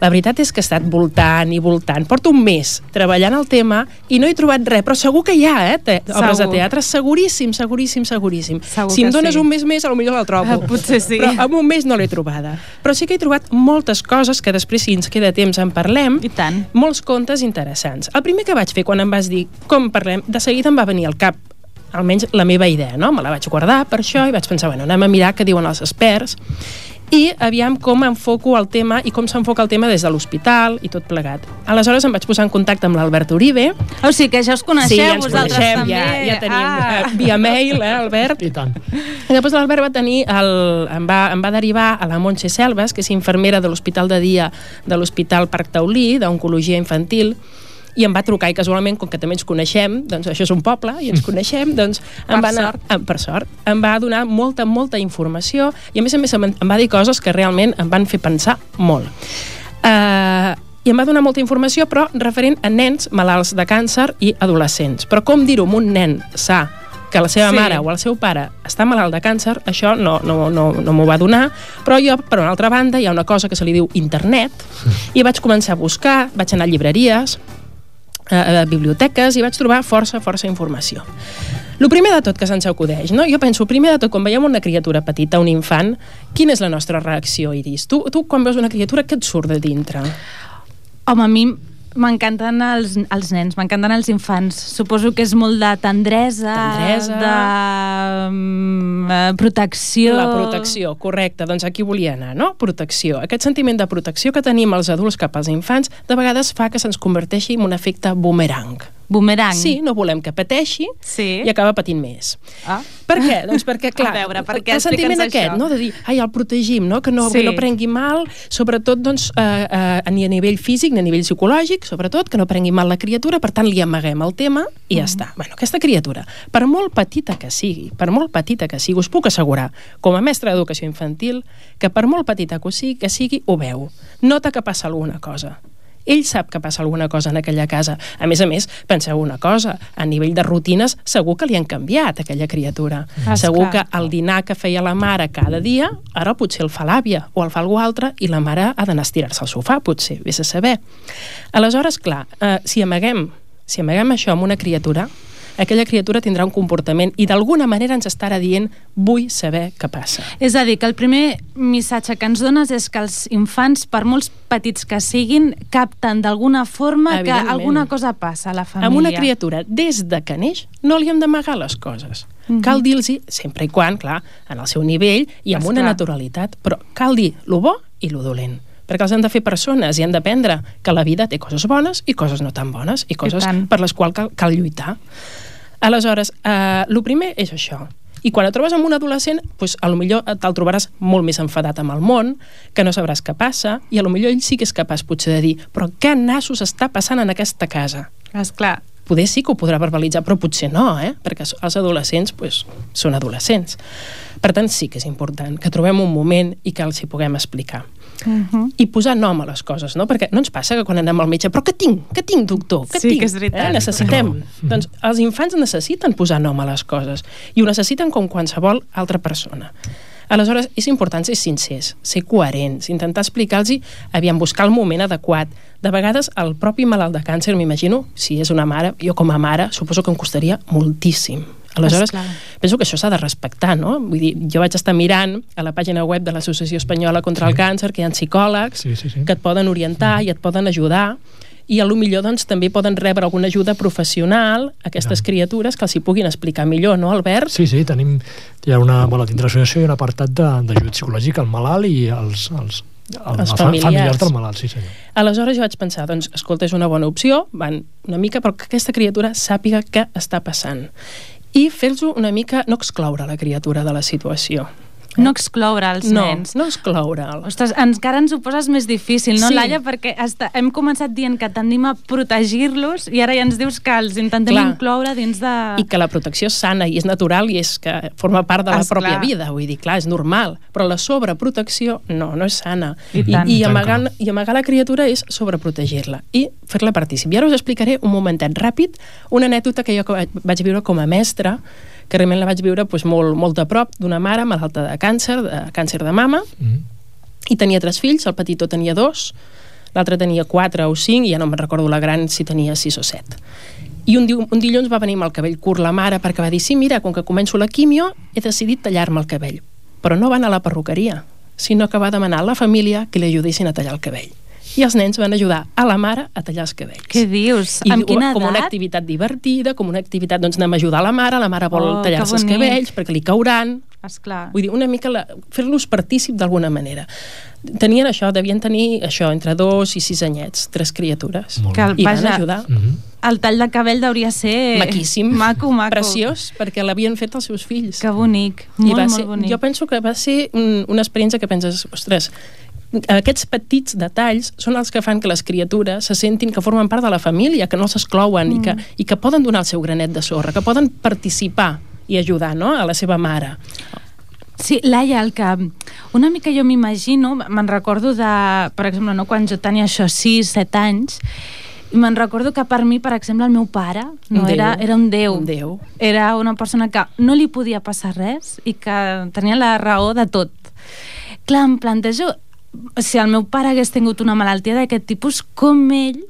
la veritat és que he estat voltant i voltant. Porto un mes treballant el tema i no he trobat res, però segur que hi ha, eh? Te obres de Segur. teatre, seguríssim, seguríssim, seguríssim. Segur si em dones sí. un mes més, potser la trobo. Ah, potser sí. Però en un mes no l'he trobada. Però sí que he trobat moltes coses que després, si ens queda temps, en parlem. I tant. Molts contes interessants. El primer que vaig fer quan em vas dir com parlem, de seguida em va venir al cap almenys la meva idea, no? Me la vaig guardar per això i vaig pensar, bueno, anem a mirar què diuen els experts i aviam com enfoco el tema i com s'enfoca el tema des de l'hospital i tot plegat. Aleshores em vaig posar en contacte amb l'Albert Uribe. O sigui que ja us coneixeu, sí, ja ens vosaltres coneixem, també. ja, ja tenim Ah. eh, via mail, eh, Albert? I tant. I després l'Albert va tenir el, em, va, em va derivar a la Montse Selves, que és infermera de l'Hospital de Dia de l'Hospital Parc Taulí, d'Oncologia Infantil, i em va trucar i casualment, com que també ens coneixem, doncs això és un poble i ens coneixem, doncs em Per va anar, sort. em, per sort, em va donar molta, molta informació i a més a més em, em va dir coses que realment em van fer pensar molt. Uh, i em va donar molta informació, però referent a nens malalts de càncer i adolescents. Però com dir-ho un nen sa que la seva Sí. sí. mare o el seu pare està malalt de càncer, això no, no, no, no m'ho va donar, però jo, per una altra banda, hi ha una cosa que se li diu internet, i vaig començar a buscar, vaig anar a llibreries, a, biblioteques, i vaig trobar força, força informació. El primer de tot que se'ns acudeix, no? jo penso, primer de tot, quan veiem una criatura petita, un infant, quina és la nostra reacció, Iris? Tu, tu quan veus una criatura, què et surt de dintre? Home, a mi m'encanten els, els nens, m'encanten els infants. Suposo que és molt de tendresa, Tendresa. de um, protecció... La protecció, correcte. Doncs aquí volia anar, no? Protecció. Aquest sentiment de protecció que tenim els adults cap als infants de vegades fa que se'ns converteixi en un efecte boomerang. Bumerang. Sí, no volem que pateixi Sí. i acaba patint més. Ah. Per què? Doncs perquè, clar, A veure, per què? el sentiment aquest, això. no? de dir, ai, el protegim, no? Que, no, Sí. que no prengui mal, sobretot doncs, eh, eh, ni a nivell físic ni a nivell psicològic, sobretot, que no prengui mal la criatura, per tant, li amaguem el tema i Mm. ja està. Bueno, aquesta criatura, per molt petita que sigui, per molt petita que sigui, us puc assegurar, com a mestre d'educació infantil, que per molt petita que sigui, que sigui ho veu. Nota que passa alguna cosa ell sap que passa alguna cosa en aquella casa. A més a més, penseu una cosa, a nivell de rutines segur que li han canviat aquella criatura. Esclar. Segur que el dinar que feia la mare cada dia, ara potser el fa l'àvia o el fa algú altre i la mare ha d'anar a estirar-se al sofà, potser, vés a saber. Aleshores, clar, eh, si amaguem si amaguem això amb una criatura, aquella criatura tindrà un comportament i d'alguna manera ens estarà dient vull saber què passa. És a dir, que el primer missatge que ens dones és que els infants, per molts petits que siguin, capten d'alguna forma que alguna cosa passa a la família. Amb una criatura, des de que neix, no li hem d'amagar les coses. Mhm. Cal dir-los, sempre i quan, clar, en el seu nivell i amb Esclar. una naturalitat, però cal dir lo bo i lo dolent perquè els han de fer persones i han d'aprendre que la vida té coses bones i coses no tan bones i coses tant. per les quals cal, cal lluitar. Aleshores, eh, el primer és això. I quan et trobes amb un adolescent, doncs, a lo millor te'l trobaràs molt més enfadat amb el món, que no sabràs què passa, i a lo millor ell sí que és capaç potser de dir però què nassos està passant en aquesta casa? Esclar. Poder sí que ho podrà verbalitzar, però potser no, eh? perquè els adolescents pues, són adolescents. Per tant, sí que és important que trobem un moment i que els hi puguem explicar. Uh -huh. I posar nom a les coses, no? Perquè no ens passa que quan anem al metge, però què tinc? Què tinc, doctor? Què Sí, tinc? que és veritat. Eh? Necessitem. Doncs els infants necessiten posar nom a les coses i ho necessiten com qualsevol altra persona. Aleshores, és important ser sincers, ser coherents, intentar explicar-los, aviam, buscar el moment adequat. De vegades, el propi malalt de càncer, m'imagino, si és una mare, jo com a mare, suposo que em costaria moltíssim. Aleshores, Esclar. penso que això s'ha de respectar, no? Vull dir, jo vaig estar mirant a la pàgina web de l'Associació Espanyola contra el Càncer que hi ha psicòlegs Sí, sí, sí. que et poden orientar i et poden ajudar i a lo millor doncs, també poden rebre alguna ajuda professional aquestes Ja. criatures que els hi puguin explicar millor, no, Albert? Sí, sí, tenim, hi ha una, bueno, dintre l'associació hi ha un apartat de- d'ajut psicològic al malalt i als, als, als, Els fa- familiars. familiars del malalt, sí senyor. Aleshores jo vaig pensar, doncs, escolta, és una bona opció, van una mica, però que aquesta criatura sàpiga què està passant. I fer-los una mica, no excloure la criatura de la situació. No excloure els no, nens. no excloure'l. Ostres, encara ens ho poses més difícil, no, Sí. Laia? Perquè està, hem començat dient que tendim a protegir-los i ara ja ens dius que els intentem Clar. incloure dins de... i que la protecció és sana i és natural i és que forma part de la Esclar. pròpia vida, vull dir, clar, és normal, però la sobreprotecció no, no és sana. I I, tant. i, tant amagar. I amagar la criatura és sobreprotegir-la i fer-la partícip. I ara us explicaré un momentet ràpid, una anècdota que jo vaig viure com a mestra, que realment la vaig viure doncs, molt, molt a prop d'una mare malalta de càncer, de càncer de mama, Mm. i tenia tres fills, el petitó tenia dos, l'altre tenia quatre o cinc, i ja no me'n recordo la gran si tenia sis o set. I un, un dilluns va venir amb el cabell curt la mare perquè va dir, sí, mira, com que començo la quimio, he decidit tallar-me el cabell. Però no va anar a la perruqueria, sinó que va demanar a la família que li ajudessin a tallar el cabell. I els nens van ajudar a la mare a tallar els cabells. Què dius? I amb quina com una edat? activitat divertida, com una activitat, doncs anem a ajudar la mare, la mare vol Oh, tallar-se els cabells perquè li cauran, Esclar. Vull dir, una mica la- fer-los partícip d'alguna manera. Tenien això, devien tenir això, entre dos i sis anyets, tres criatures. Que el, I van vaja, ajudar. Mm -hmm. el tall de cabell hauria ser... Maquíssim. Maco, maco. Preciós, perquè l'havien fet els seus fills. Que bonic. I Molt, va molt ser, bonic. jo penso que va ser un, una experiència que penses, ostres, aquests petits detalls són els que fan que les criatures se sentin que formen part de la família, que no els exclouen mm. i, que, i que poden donar el seu granet de sorra, que poden participar i ajudar no? a la seva mare. Sí, Laia, el que una mica jo m'imagino, me'n recordo de, per exemple, no, quan jo tenia això 6, 7 anys, i me'n recordo que per mi, per exemple, el meu pare no, era, era un déu. Un déu. Era una persona que no li podia passar res i que tenia la raó de tot. Clar, em plantejo, si el meu pare hagués tingut una malaltia d'aquest tipus, com ell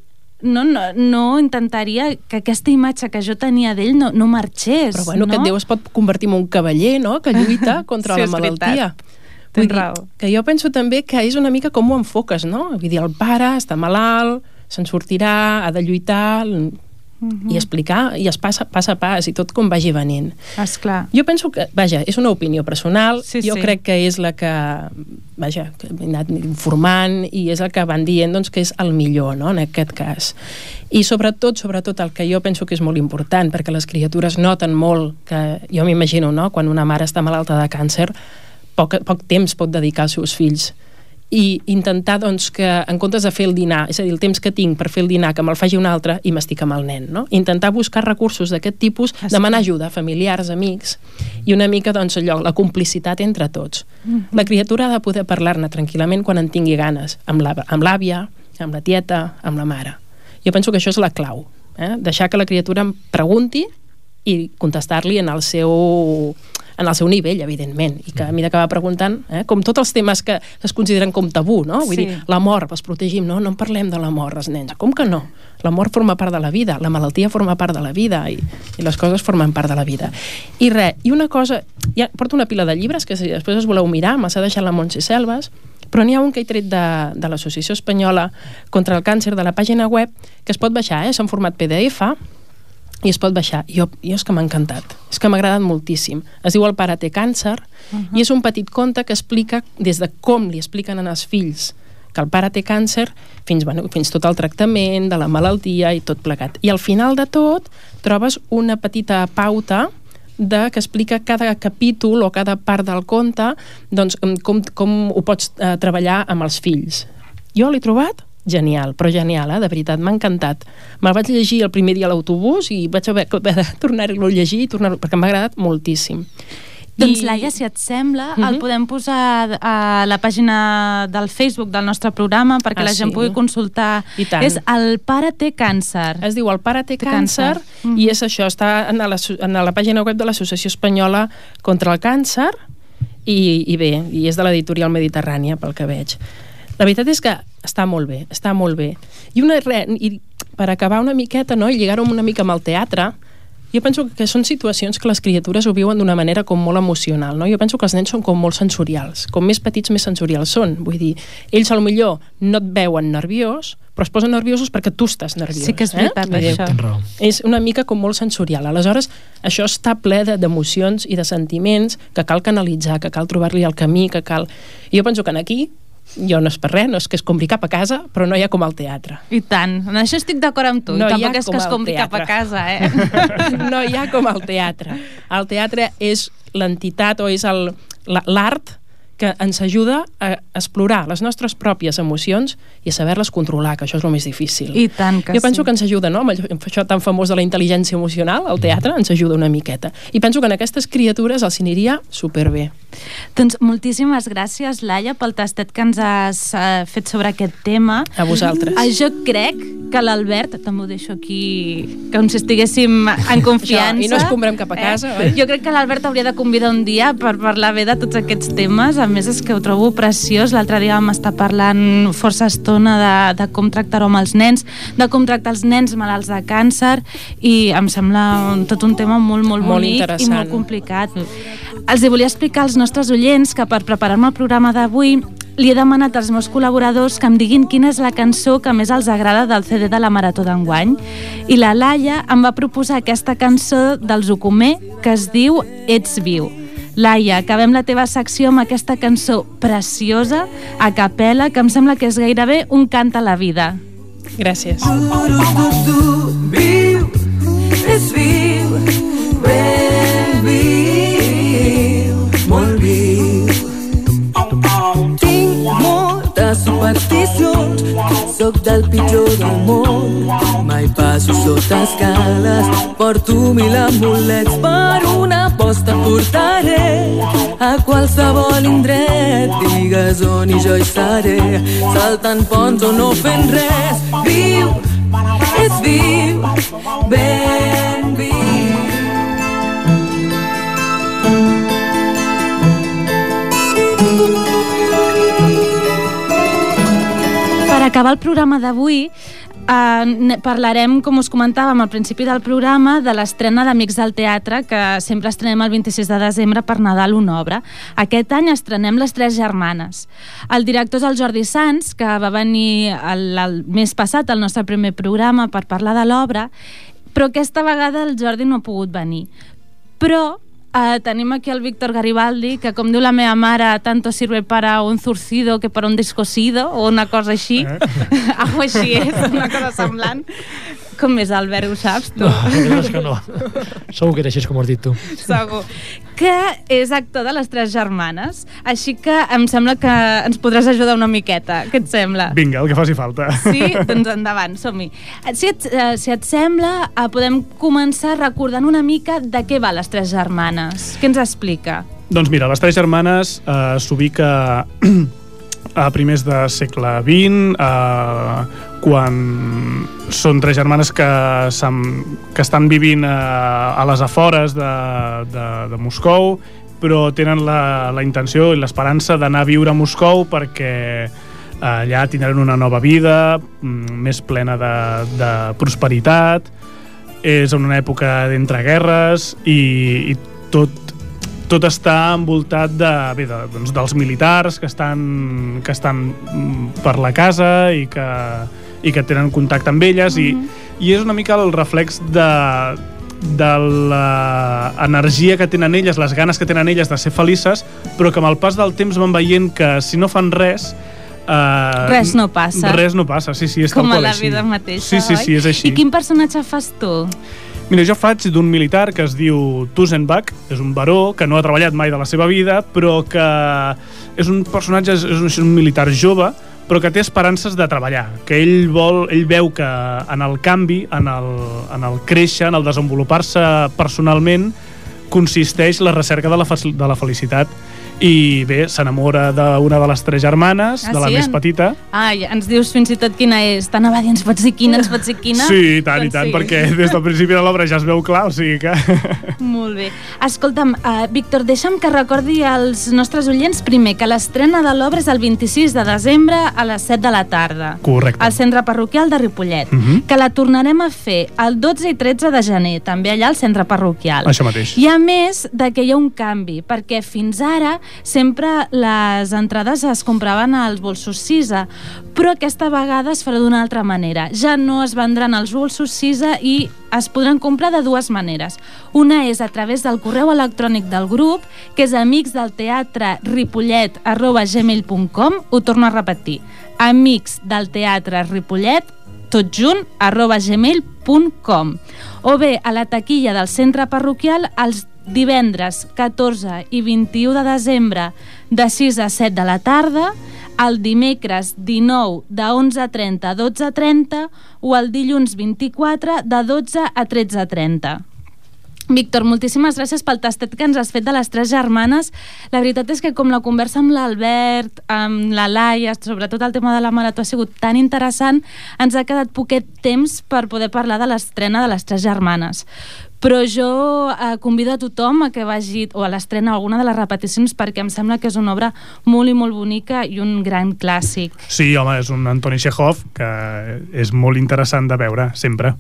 no, no, no intentaria que aquesta imatge que jo tenia d'ell no, no marxés. Però bueno, no? aquest Déu es pot convertir en un cavaller, no?, que lluita contra Sí, la malaltia. Tens raó. que jo penso també que és una mica com ho enfoques, no? Vull dir, el pare està malalt, se'n sortirà, ha de lluitar, Mhm. i explicar, i es passa pas a pas, i tot com vagi venint. Esclar. Jo penso que, vaja, és una opinió personal, Sí, jo sí. crec que és la que, vaja, que he anat informant i és el que van dient doncs, que és el millor, no?, en aquest cas. I sobretot, sobretot, el que jo penso que és molt important, perquè les criatures noten molt que, jo m'imagino, no?, quan una mare està malalta de càncer, poc, poc temps pot dedicar als seus fills i intentar doncs, que en comptes de fer el dinar, és a dir, el temps que tinc per fer el dinar, que me'l faci un altre i m'estic amb el nen, no? Intentar buscar recursos d'aquest tipus, sí. demanar ajuda a familiars, amics, i una mica, doncs, allò, la complicitat entre tots. La criatura ha de poder parlar-ne tranquil·lament quan en tingui ganes, amb la- amb l'àvia, amb la tieta, amb la mare. Jo penso que això és la clau, eh? deixar que la criatura em pregunti i contestar-li en el seu en el seu nivell, evidentment, i que a mesura que va preguntant, eh, com tots els temes que es consideren com tabú, no? Vull Sí. dir, la mort, els protegim, no? No en parlem de la mort, els nens. Com que no? La mort forma part de la vida, la malaltia forma part de la vida i, i les coses formen part de la vida. I res, i una cosa, ja porto una pila de llibres que si després us voleu mirar, m'ha deixat la Montse Selves, però n'hi ha un que he tret de, de l'Associació Espanyola contra el Càncer de la pàgina web que es pot baixar, eh? és en format PDF i es pot baixar. Jo, jo és que m'ha encantat. És que m'ha agradat moltíssim. Es diu El pare té càncer uh -huh. i és un petit conte que explica des de com li expliquen als fills que el pare té càncer fins, bueno, fins tot el tractament de la malaltia i tot plegat. I al final de tot trobes una petita pauta de, que explica cada capítol o cada part del conte doncs, com, com ho pots eh, treballar amb els fills. Jo l'he trobat genial, però genial, eh? de veritat, m'ha encantat. Me'l vaig llegir el primer dia a l'autobús i vaig haver, haver de tornar-lo a llegir i tornar perquè m'ha agradat moltíssim. Doncs, Laia, si et sembla, uh -huh. el Mhm. podem posar a la pàgina del Facebook del nostre programa perquè Ah, la gent sí? pugui consultar. I tant. És El pare té càncer. Es diu El pare té Té càncer, càncer. Mhm. i és això, està en la, en la pàgina web de l'Associació Espanyola contra el Càncer i, i bé, i és de l'editorial Mediterrània pel que veig. La veritat és que està molt bé, està molt bé. I, una, re, i per acabar una miqueta no, i lligar-ho una mica amb el teatre, jo penso que són situacions que les criatures ho viuen d'una manera com molt emocional, no? Jo penso que els nens són com molt sensorials. Com més petits, més sensorials són. Vull dir, ells al millor no et veuen nerviós, però es posen nerviosos perquè tu estàs nerviós. Sí que és veritat, eh? Vull dir, això. És una mica com molt sensorial. Aleshores, això està ple de- d'emocions i de sentiments que cal canalitzar, que cal trobar-li el camí, que cal... I jo penso que en aquí, jo no és per res, no és que es compri cap a casa, però no hi ha com al teatre. I tant. En això estic d'acord amb tu. No I tampoc és que es compri cap a teatre. casa, eh? no hi ha com al teatre. El teatre és l'entitat o és l'art que ens ajuda a explorar les nostres pròpies emocions i a saber-les controlar, que això és el més difícil. I tant que jo penso sí. que ens ajuda, no? Amb això tan famós de la intel·ligència emocional, el teatre ens ajuda una miqueta. I penso que en aquestes criatures els aniria superbé. Doncs moltíssimes gràcies, Laia, pel tastet que ens has eh, fet sobre aquest tema. A vosaltres. Ah, jo crec que l'Albert, també ho deixo aquí, com si estiguéssim en confiança. Això, i no escombrem cap a casa, oi? Jo crec que l'Albert hauria de convidar un dia per parlar bé de tots aquests temes. A més, és que ho trobo preciós. L'altre dia vam estar parlant força estona de, de com tractar-ho amb els nens, de com tractar els nens malalts de càncer, i em sembla un, tot un tema molt, molt, Molt bonic i molt complicat. Els hi volia explicar als nostres oients que per preparar-me el programa d'avui li he demanat als meus col·laboradors que em diguin quina és la cançó que més els agrada del CD de la Marató d'enguany. I la Laia em va proposar aquesta cançó dels Ocumé que es diu Ets viu. Laia, acabem la teva secció amb aquesta cançó preciosa, a capella, que em sembla que és gairebé un cant a la vida. Gràcies. Viu, és viu, ben viu, molt viu. Tinc moltes supersticions, sóc del pitjor del món. Mai passo sota escales, porto mil amulets per una aposta portaré a qualsevol indret. Digues on i jo hi seré, saltant ponts o no fent res. Viu, és viu, ben acabar el programa d'avui, eh, parlarem, com us comentàvem al principi del programa, de l'estrena d'Amics del Teatre, que sempre estrenem el 26 de desembre per Nadal una obra. Aquest any estrenem Les Tres Germanes. El director és el Jordi Sans, que va venir el, el mes passat al nostre primer programa per parlar de l'obra, però aquesta vegada el Jordi no ha pogut venir. Però Uh, tenim aquí el Víctor Garibaldi, que com diu la meva mare, tanto sirve para un zurcido que para un descosido, o una cosa així. Eh? Algo així és, una cosa semblant. Com és, Albert, ho saps tu? No, és que no. Segur que era així com has dit tu. Segur. Que és actor de les tres germanes, així que em sembla que ens podràs ajudar una miqueta. Què et sembla? Vinga, el que faci falta. Sí? Doncs endavant, som-hi. Si, et, eh, si et sembla, eh, podem començar recordant una mica de què va les tres germanes. Què ens explica? Doncs mira, les Tres Germanes eh, s'ubica a primers de segle XX, eh, quan són tres germanes que, que estan vivint eh, a les afores de, de, de Moscou però tenen la, la intenció i l'esperança d'anar a viure a Moscou perquè eh, allà tindran una nova vida mm, més plena de, de prosperitat. És en una època d'entreguerres i, i tot, tot està envoltat de, bé, de, doncs, dels militars que estan, que estan mm, per la casa i que, i que tenen contacte amb elles mm -hmm. i, i és una mica el reflex de, de l'energia que tenen elles, les ganes que tenen elles de ser felices, però que amb el pas del temps van veient que si no fan res Uh, Res no passa. Res no passa, sí, sí, és Com a la així. vida mateixa, Sí, sí, oi? sí, és així. I quin personatge fas tu? Mira, jo faig d'un militar que es diu Tusenbach, és un baró que no ha treballat mai de la seva vida, però que és un personatge, és un, és un militar jove, però que té esperances de treballar, que ell vol, ell veu que en el canvi, en el, en el créixer, en el desenvolupar-se personalment, consisteix la recerca de la, de la felicitat i bé, s'enamora d'una de les tres germanes, Ah, de la sí? més petita, Ai, ens dius fins i tot quina és. T'anava a dir, ens pots dir quina, ens pots dir quina? Sí, i tant, i Doncs tant, sí. perquè des del principi de l'obra ja es veu clar, o sigui que... Molt bé. Escolta'm, uh, Víctor, deixa'm que recordi als nostres oients primer que l'estrena de l'obra és el 26 de desembre a les 7 de la tarda. Correcte. Al centre parroquial de Ripollet. Mhm. Que la tornarem a fer el 12 i 13 de gener, també allà al centre parroquial. Això mateix. I a més de que hi ha un canvi, perquè fins ara sempre les entrades es compraven als bolsos Sisa, però aquesta vegada es farà d'una altra manera. Ja no es vendran els bolsos Sisa i es podran comprar de dues maneres. Una és a través del correu electrònic del grup, que és amics del teatre ripollet arroba gmail.com, ho torno a repetir, amics tot junt, arroba gmail.com o bé a la taquilla del centre parroquial els divendres 14 i 21 de desembre de 6 a 7 de la tarda, el dimecres 19 de 11.30 a 12.30 o el dilluns 24 de 12 a 13.30. Víctor, moltíssimes gràcies pel tastet que ens has fet de les tres germanes. La veritat és que com la conversa amb l'Albert, amb la Laia, sobretot el tema de la marató ha sigut tan interessant, ens ha quedat poquet temps per poder parlar de l'estrena de les tres germanes. Però jo eh, convido a tothom a que vagi o a l'estrena alguna de les repeticions perquè em sembla que és una obra molt i molt bonica i un gran clàssic. Sí, home, és un Antoni Chekhov que és molt interessant de veure, sempre.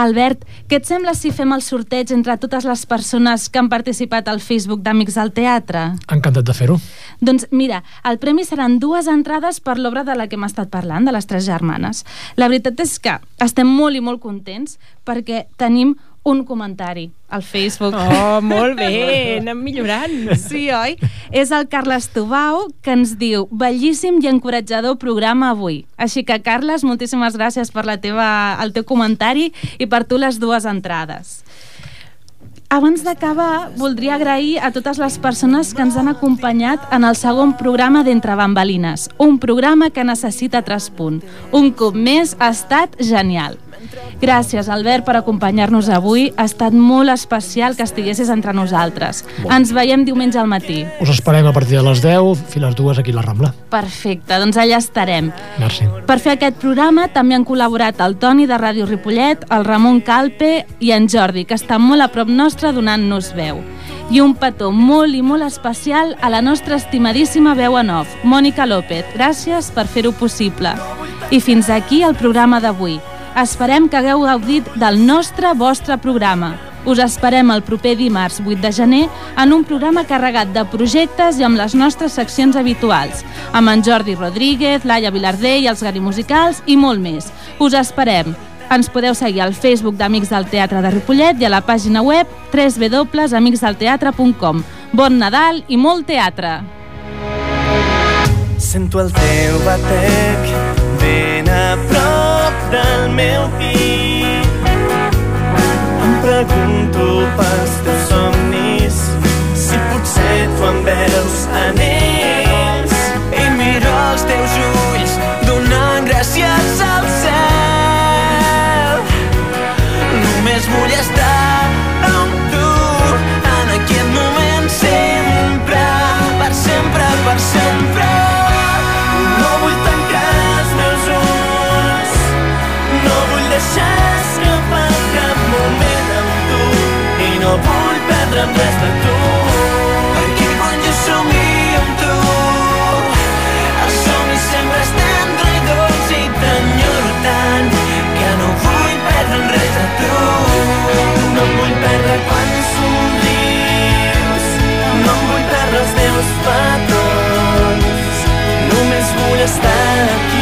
Albert, què et sembla si fem el sorteig entre totes les persones que han participat al Facebook d'Amics del Teatre? Encantat de fer-ho. Doncs mira, el premi seran dues entrades per l'obra de la que hem estat parlant, de les tres germanes. La veritat és que estem molt i molt contents perquè tenim un comentari al Facebook. Oh, molt bé, anem millorant. Sí, oi? És el Carles Tubau que ens diu bellíssim i encoratjador programa avui. Així que, Carles, moltíssimes gràcies per la teva, el teu comentari i per tu les dues entrades. Abans d'acabar, voldria agrair a totes les persones que ens han acompanyat en el segon programa d'Entre Bambalines, un programa que necessita traspunt. Un cop més, ha estat genial. Gràcies, Albert, per acompanyar-nos avui. Ha estat molt especial que estiguessis entre nosaltres. Ens veiem diumenge al matí. Us esperem a partir de les 10 fins a les 2 aquí a la Rambla. Perfecte, doncs allà estarem. Merci. Per fer aquest programa també han col·laborat el Toni de Ràdio Ripollet, el Ramon Calpe i en Jordi, que està molt a prop nostre donant-nos veu. I un petó molt i molt especial a la nostra estimadíssima veu en off, Mònica López. Gràcies per fer-ho possible. I fins aquí el programa d'avui. Esperem que hagueu gaudit del nostre vostre programa. Us esperem el proper dimarts 8 de gener en un programa carregat de projectes i amb les nostres seccions habituals, amb en Jordi Rodríguez, Laia Vilardell, els Gari Musicals i molt més. Us esperem. Ens podeu seguir al Facebook d'Amics del Teatre de Ripollet i a la pàgina web www.amicsdelteatre.com. Bon Nadal i molt teatre! Sento el teu batec ben a prop del meu pit. Em pregunto pels teus somnis si potser tu em veus en ells. em res de tu. Perquè quan jo somio amb tu. Els somnis sempre estan traïdors i t'enyoro tant que no vull perdre'n res de tu. No em vull perdre quan somrius. No em vull perdre els teus petons. Només vull estar aquí